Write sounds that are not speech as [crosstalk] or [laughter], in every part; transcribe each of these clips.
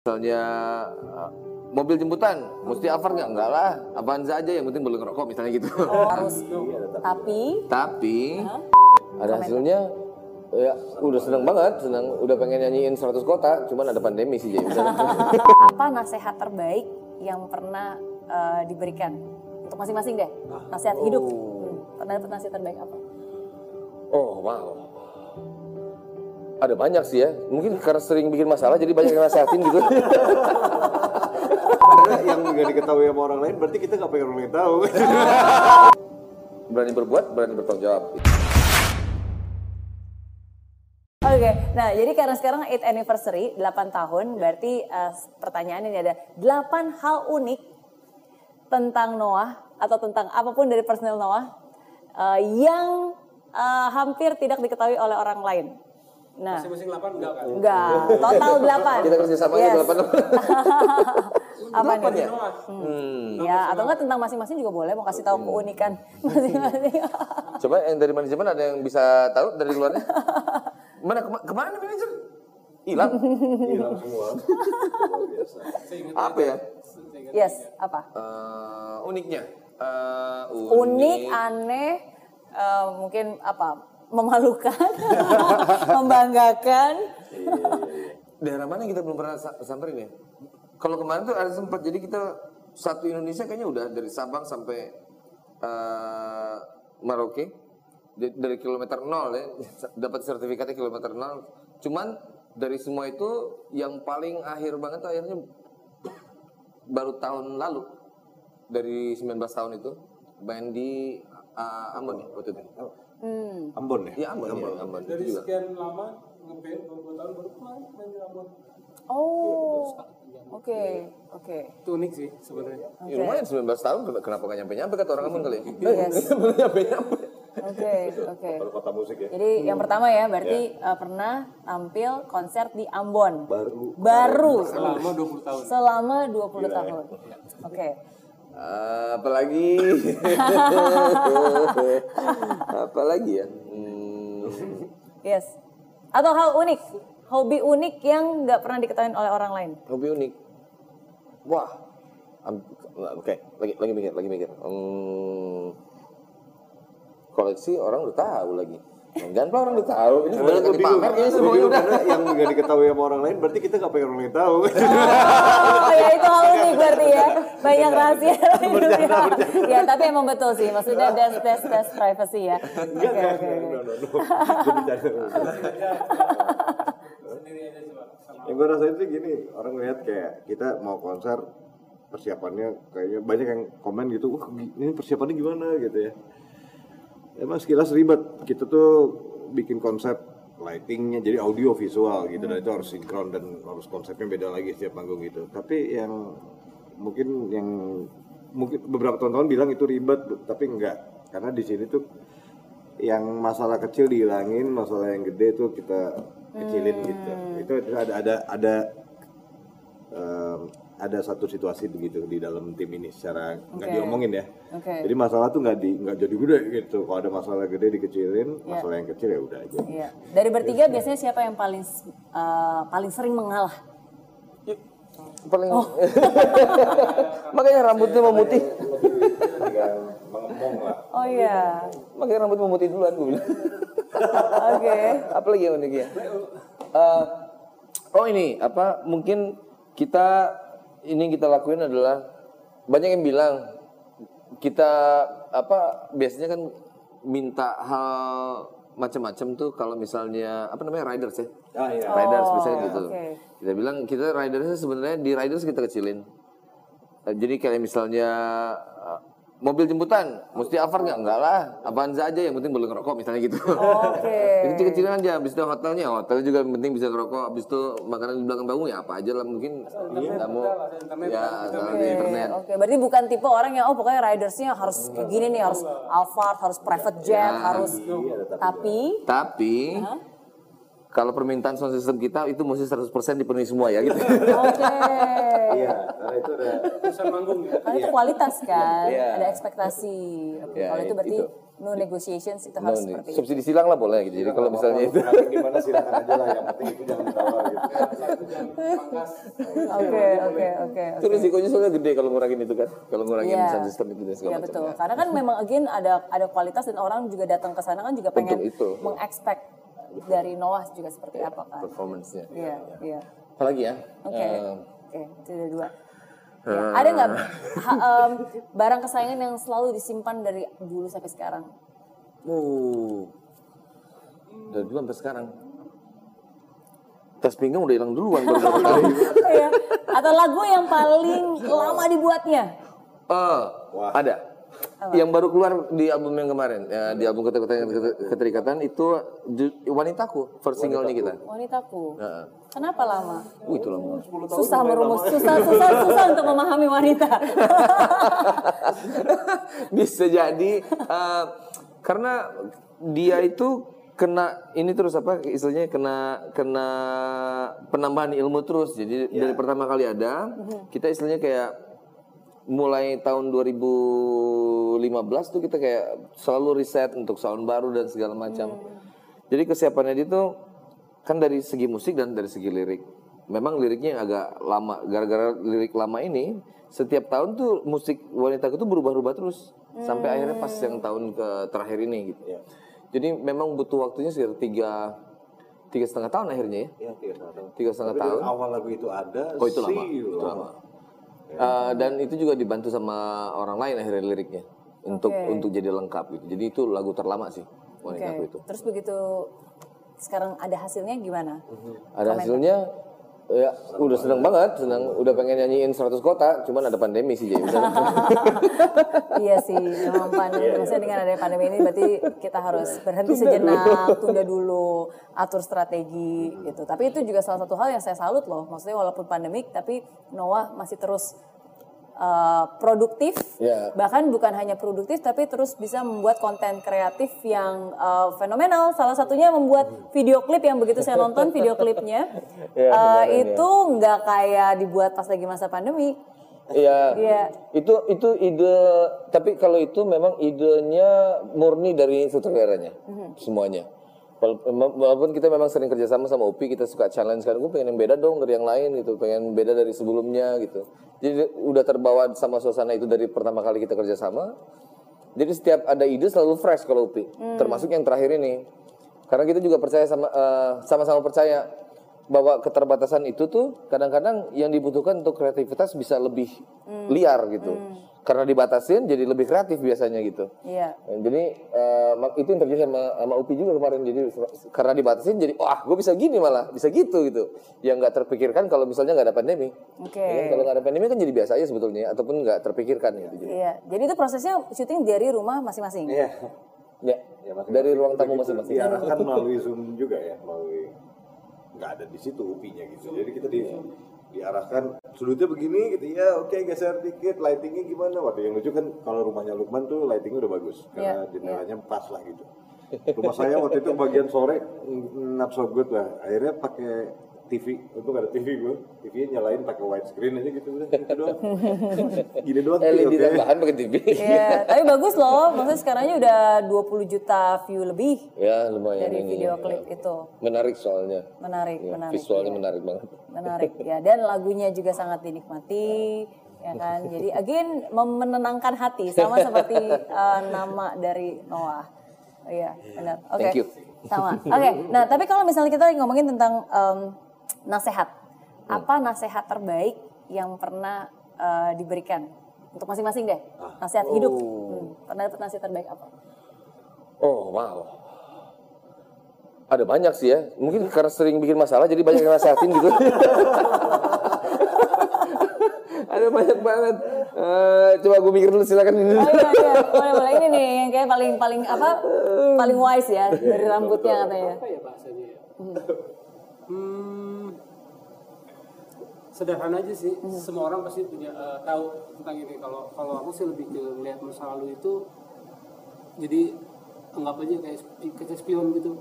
Misalnya uh, mobil jemputan, mesti Alphard nggak? Enggak lah, Avanza aja yang penting boleh ngerokok misalnya gitu. Oh, harus. [laughs] Tapi Tapi ada hasilnya ya udah seneng banget, seneng udah pengen nyanyiin 100 kota, cuman ada pandemi sih jadi. [laughs] apa nasihat terbaik yang pernah eh, diberikan untuk masing-masing deh? Nasihat hidup. Hmm, Pernah dapat nasihat terbaik apa? oh wow. Ada banyak sih ya, mungkin karena sering bikin masalah jadi banyak yang nasihatin gitu. Karena yang nggak diketahui sama orang lain berarti kita nggak pengen orang lain tahu. berani berbuat, berani bertanggung jawab. Oke, nah jadi karena sekarang 8 anniversary, 8 tahun, berarti eh, pertanyaan ini ada 8 hal unik tentang Noah atau tentang apa pun dari personil Noah eh, yang eh, hampir tidak diketahui oleh orang lain. Nah, Masing-masing 8 enggak kan? enggak, total 8. Kita [laughs] kerja sama Yes. aja [laughs] delapan. Apa Delapan nih? ya? Hmm. Ya, atau enggak tentang masing-masing juga boleh mau kasih tahu keunikan [laughs] masing-masing. Coba yang dari manajemen ada yang bisa tahu dari luarnya? Mana kema- ke mana manajer? Hilang. Hilang semua. Luar biasa. Apa ya? yes, apa? Eh, uniknya. Eh, Unik, aneh, eh, mungkin apa? Memalukan, [laughs] membanggakan. Daerah mana yang kita belum pernah sa- samperin ya? Kalau kemarin tuh ada sempat jadi kita satu Indonesia kayaknya udah dari Sabang sampai eh, Merauke Di- dari kilometer nol ya [laughs] dapat sertifikatnya kilometer nol. Cuman dari semua itu yang paling akhir banget tuh akhirnya [coughs] baru tahun lalu dari 19 tahun itu main di uh, Ambon ya waktu itu. Hmm. Ambon ya? Iya Ambon, ya, Ambon Dari itu juga. sekian lama ngeband 20 tahun baru kemarin main di Ambon. Oh, oke, oke. Itu unik sih sebenarnya. Ya, lumayan 19 tahun ken- kenapa gak nyampe-nyampe kata orang Ambon kali ya? Yes. [laughs] Belum nyampe-nyampe. Oke, oke. Baru kota musik ya? Jadi yang pertama ya, berarti eh, pernah tampil konser di Ambon. Baru. Baru. Selama 20 tahun. Selama 20 tahun. Oke. Ah, apalagi? [laughs] Apalagi ya? Hmm, Yes. Atau hal unik, hobi unik yang nggak pernah diketahui oleh orang lain. hobi unik. Wah. Am- oke lagi lagi mikir lagi mikir. Hmm, koleksi orang udah tahu lagi Enggak lah orang udah tahu ini banyak gue yang bingung, dipamer kayaknya Gue semuanya bingung udah karena yang nggak diketahui sama orang lain berarti kita nggak pengen orang lain tahu. Oh [laughs] ya itu hal unik berarti ya. Banyak rahasia hidupnya. Ya tapi emang betul sih. Maksudnya that's, that's, that's privacy ya. Oke oke oke. No, no, no. [laughs] Gue. Yang gue rasain sih gini, orang lihat kayak kita mau konser persiapannya kayaknya banyak yang komen gitu, wah ini persiapannya gimana gitu ya. Emang sekilas ribet, kita tuh bikin konsep lightingnya jadi audio visual gitu. Dan itu harus sinkron dan harus konsepnya beda lagi setiap panggung gitu. Tapi yang mungkin yang mungkin beberapa tahun-tahun bilang itu ribet, tapi enggak. Karena di sini tuh yang masalah kecil dihilangin, masalah yang gede tuh kita kecilin gitu. Itu itu ada ada ada em, ada satu situasi begitu di dalam tim ini secara nggak Oke. diomongin ya. Oke. Jadi masalah tuh nggak di nggak jadi gede gitu. Kalau ada masalah gede dikecilin, Iya. masalah yang kecil ya udah aja. Iya. Dari bertiga biasanya siapa yang paling eh, paling sering mengalah? paling [laughs] makanya rambutnya memutih lah. [laughs] Oh iya. makanya rambut memutih duluan gue bilang Oke. [laughs] apalagi yang unik ya Eh, oh ini apa mungkin kita ini kita lakuin adalah banyak yang bilang kita apa biasanya kan minta hal macam-macam tuh kalau misalnya apa namanya riders ya Ah iya. riders Oh, misalnya gitu oke. kita bilang kita ridersnya sebenarnya di riders kita kecilin Eh, jadi kayak misalnya mobil jemputan mesti Alphard nggak? Enggak lah. Avanza aja yang penting boleh ngerokok misalnya gitu. Oke. [laughs] Jadi kecil-kecilan aja, habis itu hotelnya, hotel juga yang penting bisa ngerokok, habis itu makanan di belakang bangun ya apa aja lah mungkin. Kamu ya asal ada internet. Oke, berarti bukan tipe orang yang oh pokoknya ridersnya harus kayak gini nih, harus Alphard, harus private jet, Ya. harus tapi Tapi kalau permintaan sound system kita itu mesti 100% dipenuhi semua ya gitu. Oke. Iya, karena itu ada Bisa manggung ya. Karena itu kualitas kan, Iya. ada ekspektasi. Oke, Ya, kalau itu berarti itu. no negotiations itu No, harus seperti itu. subsidi silang lah boleh gitu. Jadi kalau misalnya itu gimana silakan aja lah yang penting itu jangan ditawar gitu. [laughs] Oke, oke, oke. itu risikonya soalnya gede kalau ngurangin itu kan. Kalau ngurangin Iya. sound system itu dan segala Iya macam. betul. Karena kan memang again ada ada kualitas dan orang juga datang ke sana kan juga pengen mengexpect dari Noah juga seperti apa kan. Performance-nya. Iya, iya. Apalagi ya? Oke. Eh, Oke, itu udah dua. Ya, ada nggak em, barang kesayangan yang selalu disimpan dari dulu sampai sekarang? Uh, dari dulu sampai sekarang. Tas pinggang udah hilang duluan baru [laughs] berapa kali. Iya. Atau lagu yang paling lama dibuatnya? Oh, ada. Yang baru keluar di album yang kemarin, ya, di album keterikatan, keterikatan itu wanitaku, first single-nya kita. Wanitaku. Heeh. Kenapa lama? Uh, itu lama. Susah merumus, susah, susah, susah untuk memahami wanita. [laughs] Bisa jadi eh, karena dia itu kena ini terus apa istilahnya kena kena penambahan ilmu terus. Jadi dari pertama kali ada kita istilahnya kayak mulai tahun 2015 tuh kita kayak selalu riset untuk sound baru dan segala macam. Jadi kesiapannya dia tuh kan dari segi musik dan dari segi lirik. Memang liriknya yang agak lama. Gara-gara lirik lama ini, setiap tahun tuh musik wanita itu berubah-ubah terus sampai akhirnya pas yang tahun ke terakhir ini gitu. Jadi memang butuh waktunya sekitar tiga tiga setengah tahun akhirnya ya. Iya, tiga tahun. Tiga setengah Tapi tahun. awal lagu itu ada, Oh itu lama. Itu lama. Eh, dan itu juga dibantu sama orang lain akhirnya liriknya untuk Oke. untuk jadi lengkap gitu. Jadi itu lagu terlama sih Oke. wanitaku itu. Terus begitu sekarang ada hasilnya gimana? Ada hasilnya ya udah seneng banget, senang udah pengen nyanyiin 100 kota, cuman ada pandemi sih jadi [laughs] iya sih, memang pandemi. Maksudnya dengan adanya pandemi ini berarti kita harus berhenti sejenak, tunda dulu, atur strategi gitu. Tapi itu juga salah satu hal yang saya salut loh. Maksudnya walaupun pandemik, tapi Noah masih terus uh, produktif. Ya. Bahkan bukan hanya produktif, tapi terus bisa membuat konten kreatif yang uh, fenomenal. Salah satunya membuat video klip yang begitu saya nonton video klipnya, [laughs] Ya, uh, itu nggak kayak dibuat pas lagi masa pandemi. Iya. Iya. Itu itu ide tapi kalau itu memang idenya murni dari sutradaranya semuanya. Wala- Walaupun kita memang sering kerjasama sama Upi, kita suka challenge kan, gue pengen yang beda dong dari yang lain gitu, pengen beda dari sebelumnya gitu. Jadi udah terbawa sama suasana itu dari pertama kali kita kerjasama. Jadi setiap ada ide selalu fresh kalau Upi, termasuk yang terakhir ini. Karena kita juga percaya sama eh, sama-sama percaya bahwa keterbatasan itu tuh kadang-kadang yang dibutuhkan untuk kreativitas bisa lebih liar gitu. Karena dibatasin jadi lebih kreatif biasanya gitu. Iya. Nah, Jadi eh, mak- itu yang terjadi sama, sama Upi juga kemarin. Jadi karena dibatasin jadi wah gue bisa gini malah bisa gitu gitu. Yang nggak terpikirkan kalau misalnya nggak ada pandemi. Oke. Ya kan? Kalau nggak ada pandemi kan jadi biasa aja sebetulnya ataupun nggak terpikirkan gitu. Jadi, Iya, jadi itu prosesnya syuting dari rumah masing-masing. Iya. ya, Ya, masing-masing. dari ruang tamu masing-masing. Diarahkan melalui Zoom juga ya, melalui nggak ada di situ upinya gitu. Jadi kita di diarahkan sudutnya begini gitu ya oke geser dikit lightingnya gimana? Waktu yang lucu kan kalau rumahnya Lukman tuh lightingnya udah bagus karena Iya, jendelanya pas lah gitu. Rumah saya waktu itu bagian sore not so good lah. Akhirnya pakai TV untuk ada TV gue TV nyalain pakai widescreen aja gitu udah gitu doang [laughs] gini doang tuh, LED oke. tambahan pakai TV. Iya, tapi bagus loh. Maksudnya sekarangnya udah 20 juta view lebih ya lumayan dari ini. video ya. klip itu. Menarik soalnya. Menarik, Ya, menarik. visualnya iya. menarik banget. Menarik ya. Dan lagunya juga sangat dinikmati, ya kan. Jadi again menenangkan hati sama [laughs] seperti eh, nama dari Noah. Iya, benar. Oke. You. Sama. Oke. Nah, tapi kalau misalnya kita ngomongin tentang em, nasehat. Apa nasehat terbaik yang pernah eh, diberikan untuk masing-masing deh? Nasihat hidup. Hmm, Pernah dapat nasihat terbaik apa? Oh wow. Ada banyak sih ya. Mungkin karena sering bikin masalah jadi banyak yang nasehatin gitu. [laughs] Ada banyak banget. Eh, coba gue mikir dulu silakan ini. Oh iya iya, boleh boleh ini nih yang kayak paling paling apa? Paling wise ya dari rambutnya katanya. apa ya bahasanya ya? Hmm, sederhana aja sih. Semua orang pasti punya eh, tahu tentang ini. Kalau kalau aku sih lebih ke melihat masa lalu itu jadi anggap aja kayak kaca spion gitu.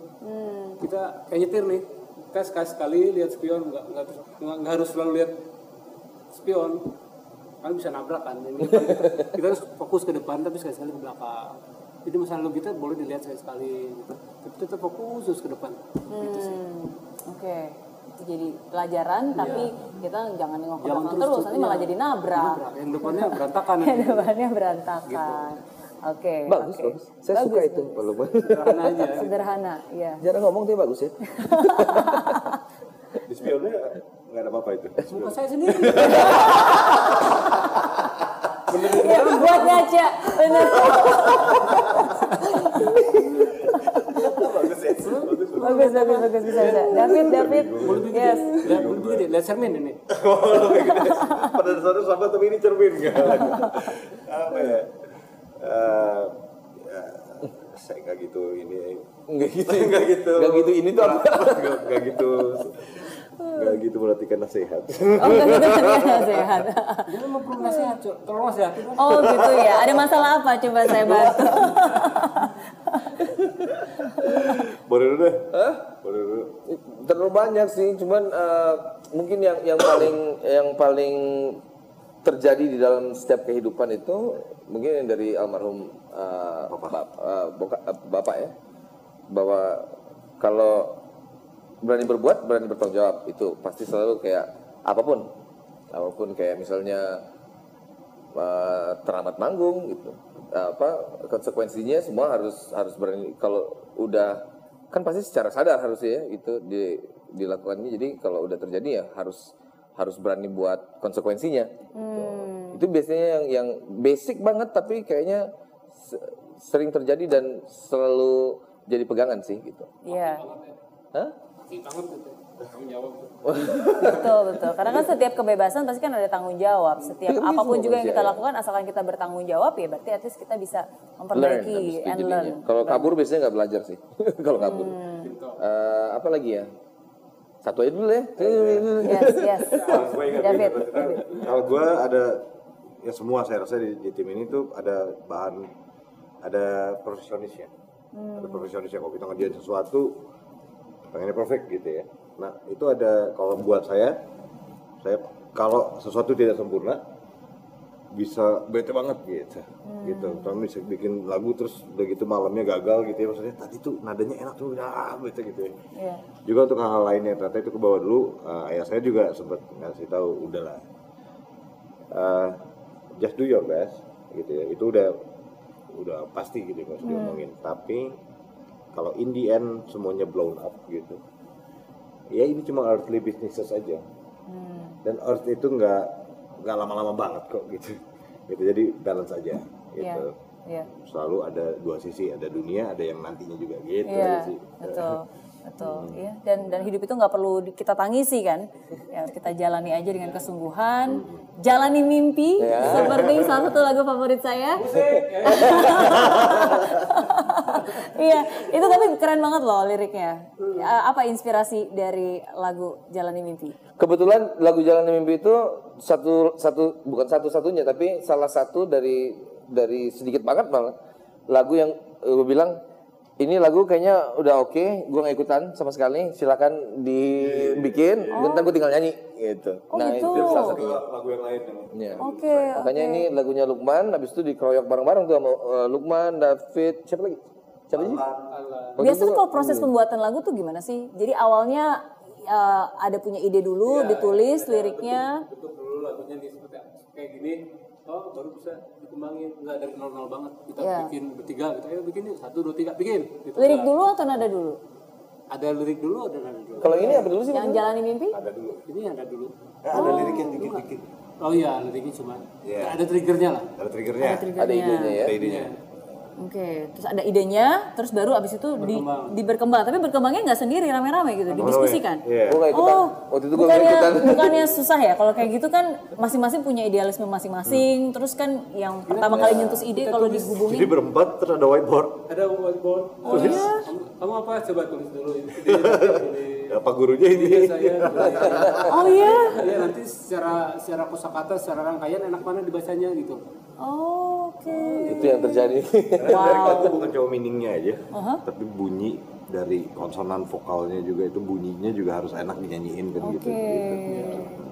Kita kayak nyetir nih. kita sekali sekali lihat spion nggak nggak harus selalu lihat spion kan bisa nabrak kan ini kita, [laughs] kita harus fokus ke depan tapi sekali sekali ke belakang jadi masalah lalu kita boleh dilihat sekali sekali gitu. tapi tetap fokus terus ke depan gitu sih Oke. Itu jadi pelajaran tapi kita jangan nengok ke belakang terus terus, tuh, nanti iya. malah jadi nabrak. Nabrak. yang depannya [laughs] berantakan Yang depannya berantakan. Oke. Bagus, oke. bagus. Saya suka itu walaupun sederhana aja [laughs] Sederhana, iya. jarang ngomong tapi bagus ya. Di spionnya nggak ada apa-apa itu. muka saya sendiri [laughs] Iya, buat ngaca, bener. Bagus, bagus, bagus, bisa, bisa. David, David, yes. lihat lebih gede lihat cermin ini [laughs] Pada dasarnya sama tapi ini cermin nggak? [laughs] Apa ya? Eh, ya, saya nggak gitu ini. Enggak [laughs] gitu. Nggak gitu. Enggak gitu ini tuh apa? Nggak nggak gitu. Nggak gitu perhatikan nasihat. Oh, enggak gitu kan sehat. dia mau perlu nasihat Cok. tolong nasihatin Mas. Oh, gitu ya. Ada masalah apa? Coba saya bantu. Boleh dulu deh. Boleh dulu. Terlalu banyak sih, cuman eh, mungkin yang yang paling yang paling terjadi di dalam setiap kehidupan itu mungkin yang dari almarhum eh, bap- eh, boka- eh, bapak ya, bahwa kalau berani berbuat berani bertanggung jawab itu pasti selalu kayak apa pun, apa pun kayak misalnya uh, teramat manggung gitu. Apa konsekuensinya semua harus harus berani. Kalau udah kan pasti secara sadar harusnya ya itu di, dilakukannya. Jadi kalau udah terjadi ya harus harus berani buat konsekuensinya. Gitu. itu biasanya yang yang basic banget tapi kayaknya se- sering terjadi dan selalu jadi pegangan sih gitu. Iya. Hah? Banget gitu tanggung jawab Betul, betul. Karena kan setiap kebebasan pasti kan ada tanggung jawab. Setiap Iya, apa pun juga yang kita ya. lakukan asalkan kita bertanggung jawab ya berarti at least kita bisa learn memperbaiki itu and jadinya. learn. kalau kabur biasanya nggak belajar sih [laughs] kalau kabur Eh, apa lagi ya satu aja dulu ya Yes, yes. [laughs] Gue ingat, David, ingat. David. Kalau gue ada ya semua saya rasa di, di tim ini tuh ada bahan ada profesionisnya. Ada profesionisnya kalau kita ngerjain sesuatu pengennya perfect gitu ya. Nah itu ada kalau buat saya saya kalau sesuatu tidak sempurna bisa bete banget. Gitu. Gitu. Kalau bisa bikin lagu terus udah gitu malamnya gagal gitu ya maksudnya tadi tuh nadanya enak tuh ah bete gitu ya. Iya. juga untuk hal-hal lainnya ternyata itu ke bawah dulu eh, ayah saya juga sempat ngasih tahu udahlah eh, just do your best gitu ya. Itu udah udah pasti gitu nggak usah diomongin tapi kalau in the end semuanya blown up gitu ya ini cuma earthly businesses aja dan earth itu nggak nggak lama-lama banget kok gitu gitu jadi balance aja Iya. gitu Iya. selalu ada dua sisi ada dunia ada yang nantinya juga gitu Iya, aja sih betul. [laughs] Betul, ya. Dan dan hidup itu nggak perlu kita tangisi kan. Ya kita jalani aja dengan kesungguhan, jalani mimpi seperti salah satu lagu favorit saya. [laughs] Iya, itu tapi keren banget loh liriknya. Ya, Apa inspirasi dari lagu Jalani Mimpi? Kebetulan lagu Jalan Mimpi itu satu satu bukan satu-satunya tapi salah satu dari dari sedikit banget malah lagu yang gue bilang ini lagu kayaknya udah oke, gue nggak ikutan sama sekali. Silakan dibikin, bentar gue tinggal nyanyi gitu. Oh, nah gitu. itu salah satunya. lagu yang lain Iya. Oke, Makanya oke. ini lagunya Lukman, habis itu dikeroyok bareng-bareng tuh sama eh, Lukman, David, siapa lagi? Siapa sih? Kalau proses pembuatan lagu tuh gimana sih? Jadi awalnya eh, ada punya ide dulu, ditulis liriknya. bentuk dulu lagunya nih seperti kayak gini. Oh baru bisa dikembangin. Nggak dari nol nol banget. Kita Iya. bikin bertiga gitu. Ayo bikin yuk. Satu dua tiga. Bikin. Gitu. Lirik Nggak. dulu atau nada dulu? ada lirik dulu ada nada dulu. Kalau ini apa dulu sih? Yang jalani mimpi? ada dulu. Ini ada dulu. Eh, ada lirik yang dikit-dikit. Oh iya liriknya cuma. Iya. ada triggernya lah. Ada triggernya. Ada triggernya. Ada idenya ya. ada idenya Oke, terus ada idenya, terus baru abis itu di, Berkembang. di berkembang. Tapi berkembangnya nggak sendiri, rame-rame gitu, didiskusikan. Iya. Gue nggak ikutan. Oh, Waktu itu gue bukannya, ikutan. bukannya [laughs] susah ya? Kalau kayak gitu kan masing-masing punya idealisme masing-masing. Terus kan yang pertama kali nyentuh ide kalau jadi digubungin, berempat terus ada whiteboard ada whiteboard Oh, iya? kamu, kamu apa coba tulis dulu ini [laughs] apa gurunya ini saya [laughs] oh iya, ya nanti secara secara kosakata secara rangkaian enak mana dibacanya gitu oh, oke. Itu yang terjadi. [laughs] Wow. aku bukan cuma meaningnya aja tapi bunyi dari konsonan vokalnya juga itu bunyinya juga harus enak dinyanyiin kan gitu. Oke.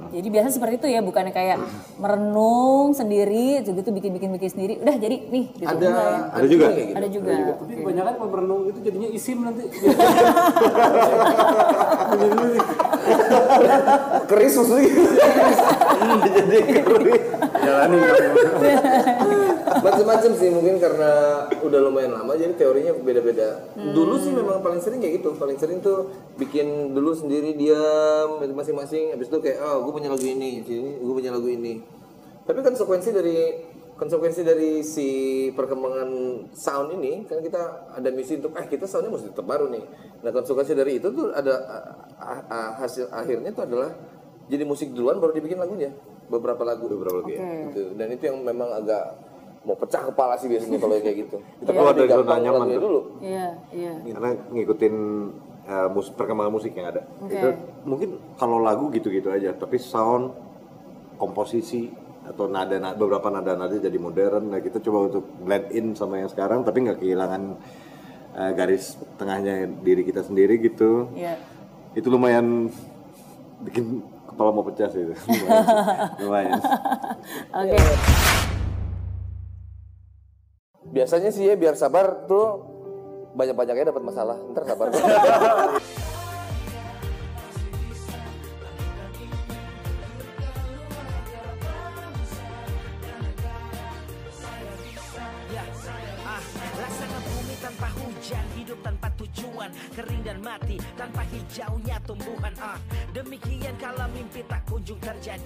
Jadi biasa seperti itu ya, bukannya kayak merenung sendiri, gitu bikin-bikin bikin sendiri. Udah jadi nih gitu. Ada, Enggak ya? Ada juga? kayak gitu. Ada juga. Tapi kebanyakan kalau merenung itu jadinya isim nanti. Keris susu gitu. Jadi keris. Jalanin. [laughs] Macam-macam sih mungkin karena udah lumayan lama jadi teorinya beda-beda. Dulu sih memang paling sering kayak gitu. Paling sering tuh bikin dulu sendiri diam masing-masing habis itu kayak oh gue punya lagu ini, sini gue punya lagu ini. Tapi konsekuensi dari konsekuensi dari si perkembangan sound ini kan kita ada misi untuk eh kita soundnya mesti tetap baru nih. Nah konsekuensi dari itu tuh ada hasil akhirnya tuh adalah jadi musik duluan baru dibikin lagunya beberapa lagu beberapa lagu ya. Gitu. Dan itu yang memang agak mau pecah kepala sih biasanya kalau kayak gitu. [laughs] Kita keluar dari zona Gampang nyaman dulu. Iya, iya. Karena ngikutin uh, mus perkembangan musik yang ada. Oke. Itu mungkin kalau lagu gitu-gitu aja, tapi sound, komposisi atau nada, nada beberapa nada-nada jadi modern. Nah kita coba untuk blend in sama yang sekarang, tapi nggak kehilangan uh, garis tengahnya diri kita sendiri gitu. Iya. Itu lumayan bikin kepala mau pecah sih itu. [laughs] Lumayan. lumayan. Oke. Biasanya sih ya biar sabar tuh banyak-banyaknya dapat masalah. Ntar sabar. [laughs] ujung kerja